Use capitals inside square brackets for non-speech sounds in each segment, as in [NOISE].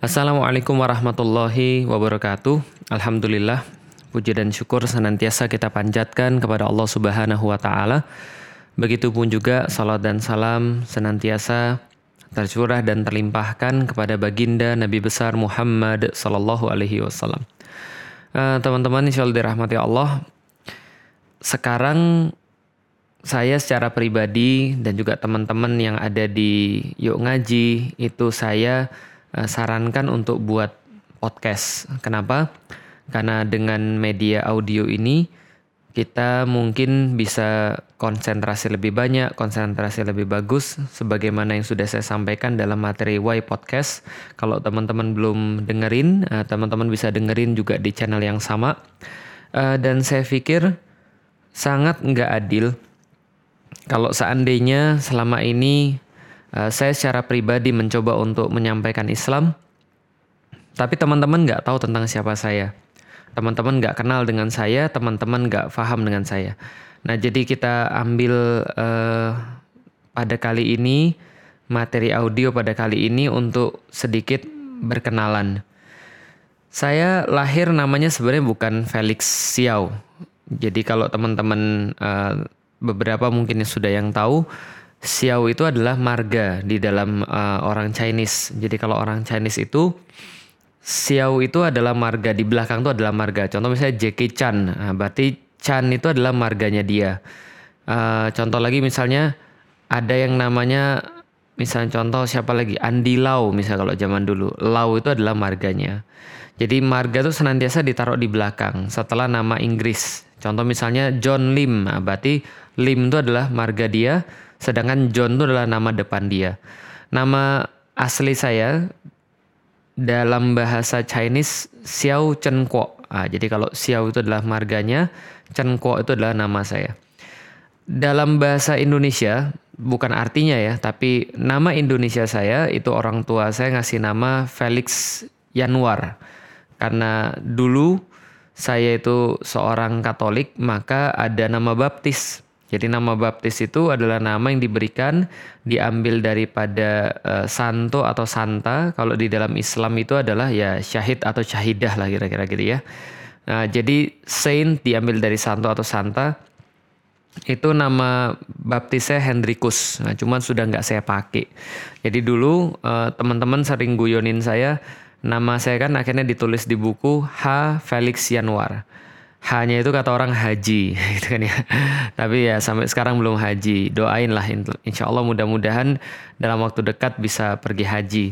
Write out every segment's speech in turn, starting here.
Assalamualaikum warahmatullahi wabarakatuh. Alhamdulillah, puji dan syukur senantiasa kita panjatkan kepada Allah Subhanahu wa taala. Begitupun juga salat dan salam senantiasa tercurah dan terlimpahkan kepada baginda Nabi besar Muhammad sallallahu alaihi wasallam. Uh, teman-teman insyaallah dirahmati Allah. Sekarang saya secara pribadi dan juga teman-teman yang ada di Yuk Ngaji itu saya sarankan untuk buat podcast. Kenapa? Karena dengan media audio ini kita mungkin bisa konsentrasi lebih banyak, konsentrasi lebih bagus sebagaimana yang sudah saya sampaikan dalam materi Y Podcast. Kalau teman-teman belum dengerin, uh, teman-teman bisa dengerin juga di channel yang sama. Uh, dan saya pikir sangat nggak adil kalau seandainya selama ini uh, saya secara pribadi mencoba untuk menyampaikan Islam, tapi teman-teman nggak tahu tentang siapa saya. Teman-teman nggak kenal dengan saya, teman-teman nggak paham dengan saya. Nah, jadi kita ambil uh, pada kali ini materi audio pada kali ini untuk sedikit berkenalan. Saya lahir namanya sebenarnya bukan Felix Xiao. Jadi kalau teman-teman uh, beberapa mungkin sudah yang tahu Xiao itu adalah marga di dalam uh, orang Chinese. Jadi kalau orang Chinese itu Xiao itu adalah marga di belakang itu adalah marga. Contoh misalnya Jackie Chan, nah, berarti Chan itu adalah marganya dia. Uh, contoh lagi misalnya ada yang namanya misalnya contoh siapa lagi Andi Lau misalnya kalau zaman dulu Lau itu adalah marganya. Jadi marga itu senantiasa ditaruh di belakang setelah nama Inggris. Contoh misalnya John Lim, nah, berarti Lim itu adalah marga dia, sedangkan John itu adalah nama depan dia. Nama asli saya dalam bahasa Chinese Xiao Chen Kuo. Nah, jadi kalau Xiao itu adalah marganya, Chen Kuo itu adalah nama saya. Dalam bahasa Indonesia, bukan artinya ya, tapi nama Indonesia saya itu orang tua saya ngasih nama Felix Yanwar. Karena dulu saya itu seorang Katolik, maka ada nama baptis. Jadi nama baptis itu adalah nama yang diberikan diambil daripada uh, santo atau santa. Kalau di dalam Islam itu adalah ya syahid atau syahidah lah kira-kira gitu ya. Nah, jadi saint diambil dari santo atau santa. Itu nama baptisnya Hendrikus. Nah, cuman sudah nggak saya pakai. Jadi dulu uh, teman-teman sering guyonin saya, nama saya kan akhirnya ditulis di buku H Felix Yanwar hanya itu kata orang haji [LAUGHS] gitu kan ya. Tapi ya sampai sekarang belum haji. Doain lah insya Allah mudah-mudahan dalam waktu dekat bisa pergi haji.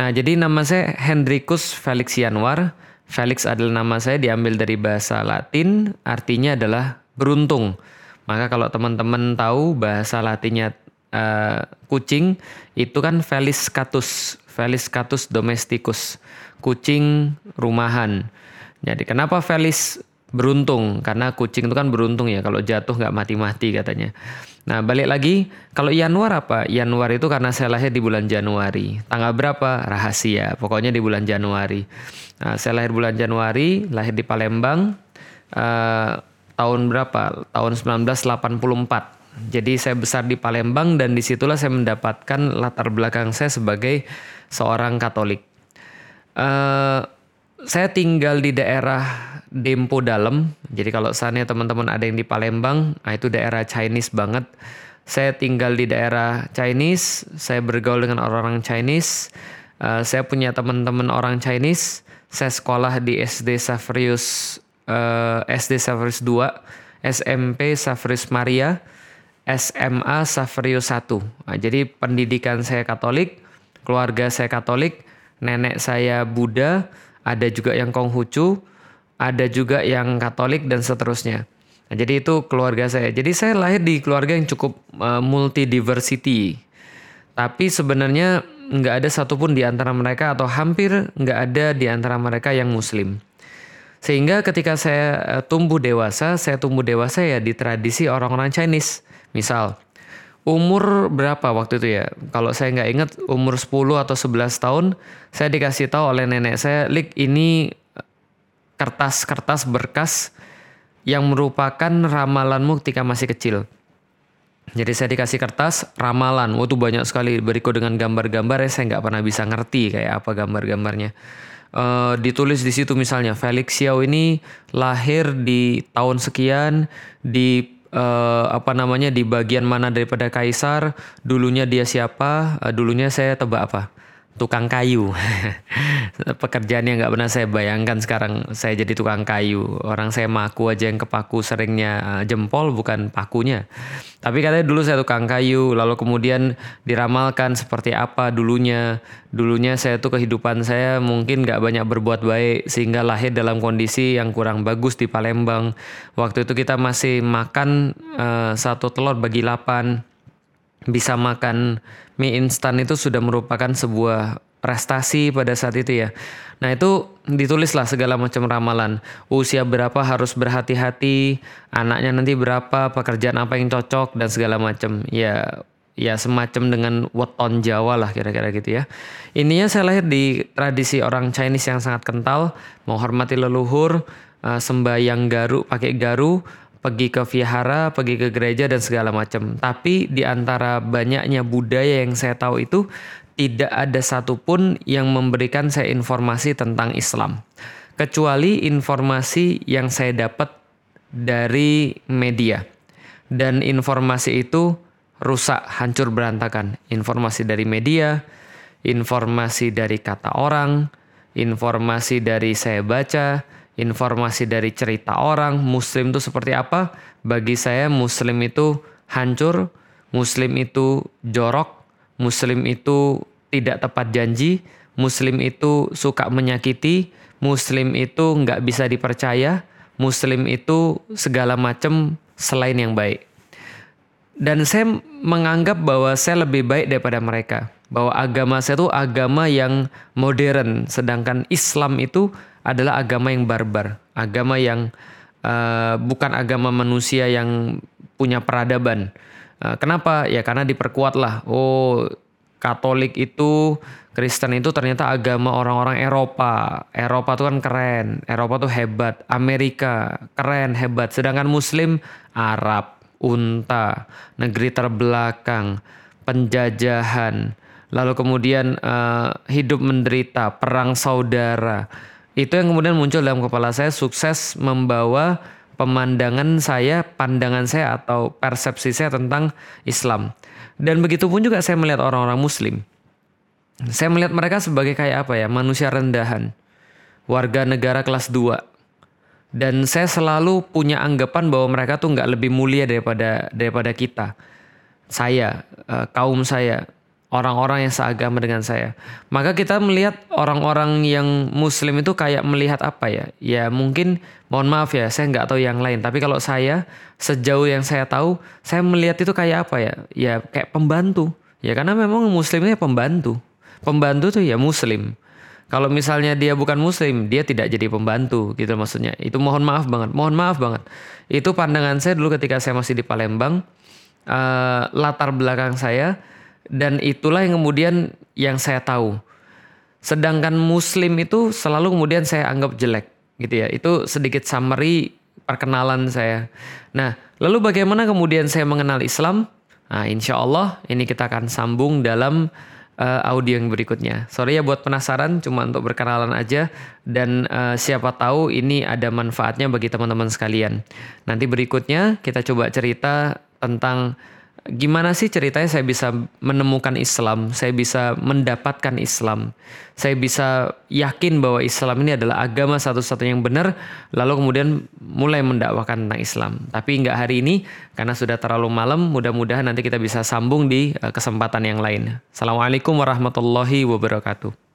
Nah jadi nama saya Hendrikus Felix Yanwar. Felix adalah nama saya diambil dari bahasa Latin artinya adalah beruntung. Maka kalau teman-teman tahu bahasa Latinnya uh, kucing itu kan Felis catus Felis catus domesticus kucing rumahan. Jadi kenapa Felis beruntung karena kucing itu kan beruntung ya kalau jatuh nggak mati-mati katanya. Nah balik lagi kalau Januar apa? Januar itu karena saya lahir di bulan Januari. Tanggal berapa? Rahasia. Pokoknya di bulan Januari. Nah, saya lahir bulan Januari, lahir di Palembang. Uh, tahun berapa? Tahun 1984. Jadi saya besar di Palembang dan di situlah saya mendapatkan latar belakang saya sebagai seorang Katolik. Uh, saya tinggal di daerah Dempo Dalam. Jadi kalau sana teman-teman ada yang di Palembang, nah itu daerah Chinese banget. Saya tinggal di daerah Chinese, saya bergaul dengan orang-orang Chinese. Uh, saya punya teman-teman orang Chinese. Saya sekolah di SD Saverius uh, SD Saverius 2, SMP Saverius Maria, SMA Saverius 1. Nah, jadi pendidikan saya Katolik, keluarga saya Katolik, nenek saya Buddha, ada juga yang Konghucu, ada juga yang Katolik dan seterusnya. Nah, jadi itu keluarga saya. Jadi saya lahir di keluarga yang cukup uh, multi diversity. Tapi sebenarnya nggak ada satupun di antara mereka atau hampir nggak ada di antara mereka yang Muslim. Sehingga ketika saya uh, tumbuh dewasa, saya tumbuh dewasa ya di tradisi orang-orang Chinese. Misal, umur berapa waktu itu ya? Kalau saya nggak ingat umur 10 atau 11 tahun, saya dikasih tahu oleh nenek saya, Lik ini kertas-kertas berkas yang merupakan ramalanmu ketika masih kecil. Jadi saya dikasih kertas ramalan, oh itu banyak sekali berikut dengan gambar-gambar ya saya nggak pernah bisa ngerti kayak apa gambar-gambarnya. Uh, ditulis di situ misalnya Felix Xiao ini lahir di tahun sekian di uh, apa namanya di bagian mana daripada kaisar, dulunya dia siapa, uh, dulunya saya tebak apa tukang kayu. [LAUGHS] Pekerjaan yang nggak pernah saya bayangkan sekarang saya jadi tukang kayu. Orang saya maku aja yang kepaku seringnya eh, jempol bukan pakunya. Tapi katanya dulu saya tukang kayu, lalu kemudian diramalkan seperti apa dulunya. Dulunya saya tuh kehidupan saya mungkin nggak banyak berbuat baik sehingga lahir dalam kondisi yang kurang bagus di Palembang. Waktu itu kita masih makan uh, satu telur bagi lapan bisa makan mie instan itu sudah merupakan sebuah prestasi pada saat itu ya. Nah itu ditulislah segala macam ramalan. Usia berapa harus berhati-hati, anaknya nanti berapa, pekerjaan apa yang cocok dan segala macam. Ya ya semacam dengan weton Jawa lah kira-kira gitu ya. Ininya saya lahir di tradisi orang Chinese yang sangat kental, menghormati leluhur, uh, sembahyang garu pakai garu, pergi ke vihara, pergi ke gereja dan segala macam. Tapi di antara banyaknya budaya yang saya tahu itu tidak ada satupun yang memberikan saya informasi tentang Islam. Kecuali informasi yang saya dapat dari media. Dan informasi itu rusak, hancur berantakan. Informasi dari media, informasi dari kata orang, informasi dari saya baca, informasi dari cerita orang muslim itu seperti apa? Bagi saya muslim itu hancur muslim itu jorok muslim itu tidak tepat janji muslim itu suka menyakiti muslim itu nggak bisa dipercaya muslim itu segala macam selain yang baik. Dan saya menganggap bahwa saya lebih baik daripada mereka bahwa agama saya itu agama yang modern sedangkan Islam itu adalah agama yang barbar, agama yang uh, bukan agama manusia yang punya peradaban. Uh, kenapa? Ya karena diperkuatlah. Oh, Katolik itu Kristen itu ternyata agama orang-orang Eropa. Eropa itu kan keren, Eropa tuh hebat, Amerika keren, hebat. Sedangkan Muslim Arab, unta, negeri terbelakang, penjajahan, lalu kemudian uh, hidup menderita, perang saudara itu yang kemudian muncul dalam kepala saya sukses membawa pemandangan saya, pandangan saya atau persepsi saya tentang Islam. Dan begitu pun juga saya melihat orang-orang muslim. Saya melihat mereka sebagai kayak apa ya, manusia rendahan. Warga negara kelas 2. Dan saya selalu punya anggapan bahwa mereka tuh nggak lebih mulia daripada daripada kita. Saya, eh, kaum saya, orang-orang yang seagama dengan saya. Maka kita melihat orang-orang yang muslim itu kayak melihat apa ya? Ya mungkin mohon maaf ya, saya nggak tahu yang lain. Tapi kalau saya sejauh yang saya tahu, saya melihat itu kayak apa ya? Ya kayak pembantu. Ya karena memang muslimnya pembantu. Pembantu tuh ya muslim. Kalau misalnya dia bukan muslim, dia tidak jadi pembantu gitu maksudnya. Itu mohon maaf banget, mohon maaf banget. Itu pandangan saya dulu ketika saya masih di Palembang. Uh, latar belakang saya dan itulah yang kemudian yang saya tahu. Sedangkan muslim itu selalu kemudian saya anggap jelek gitu ya. Itu sedikit summary perkenalan saya. Nah, lalu bagaimana kemudian saya mengenal Islam? Nah, insya Allah ini kita akan sambung dalam uh, audio yang berikutnya. Sorry ya buat penasaran, cuma untuk berkenalan aja. Dan uh, siapa tahu ini ada manfaatnya bagi teman-teman sekalian. Nanti berikutnya kita coba cerita tentang gimana sih ceritanya saya bisa menemukan Islam, saya bisa mendapatkan Islam, saya bisa yakin bahwa Islam ini adalah agama satu-satunya yang benar, lalu kemudian mulai mendakwakan tentang Islam. Tapi nggak hari ini karena sudah terlalu malam, mudah-mudahan nanti kita bisa sambung di eh, kesempatan yang lain. Assalamualaikum warahmatullahi wabarakatuh.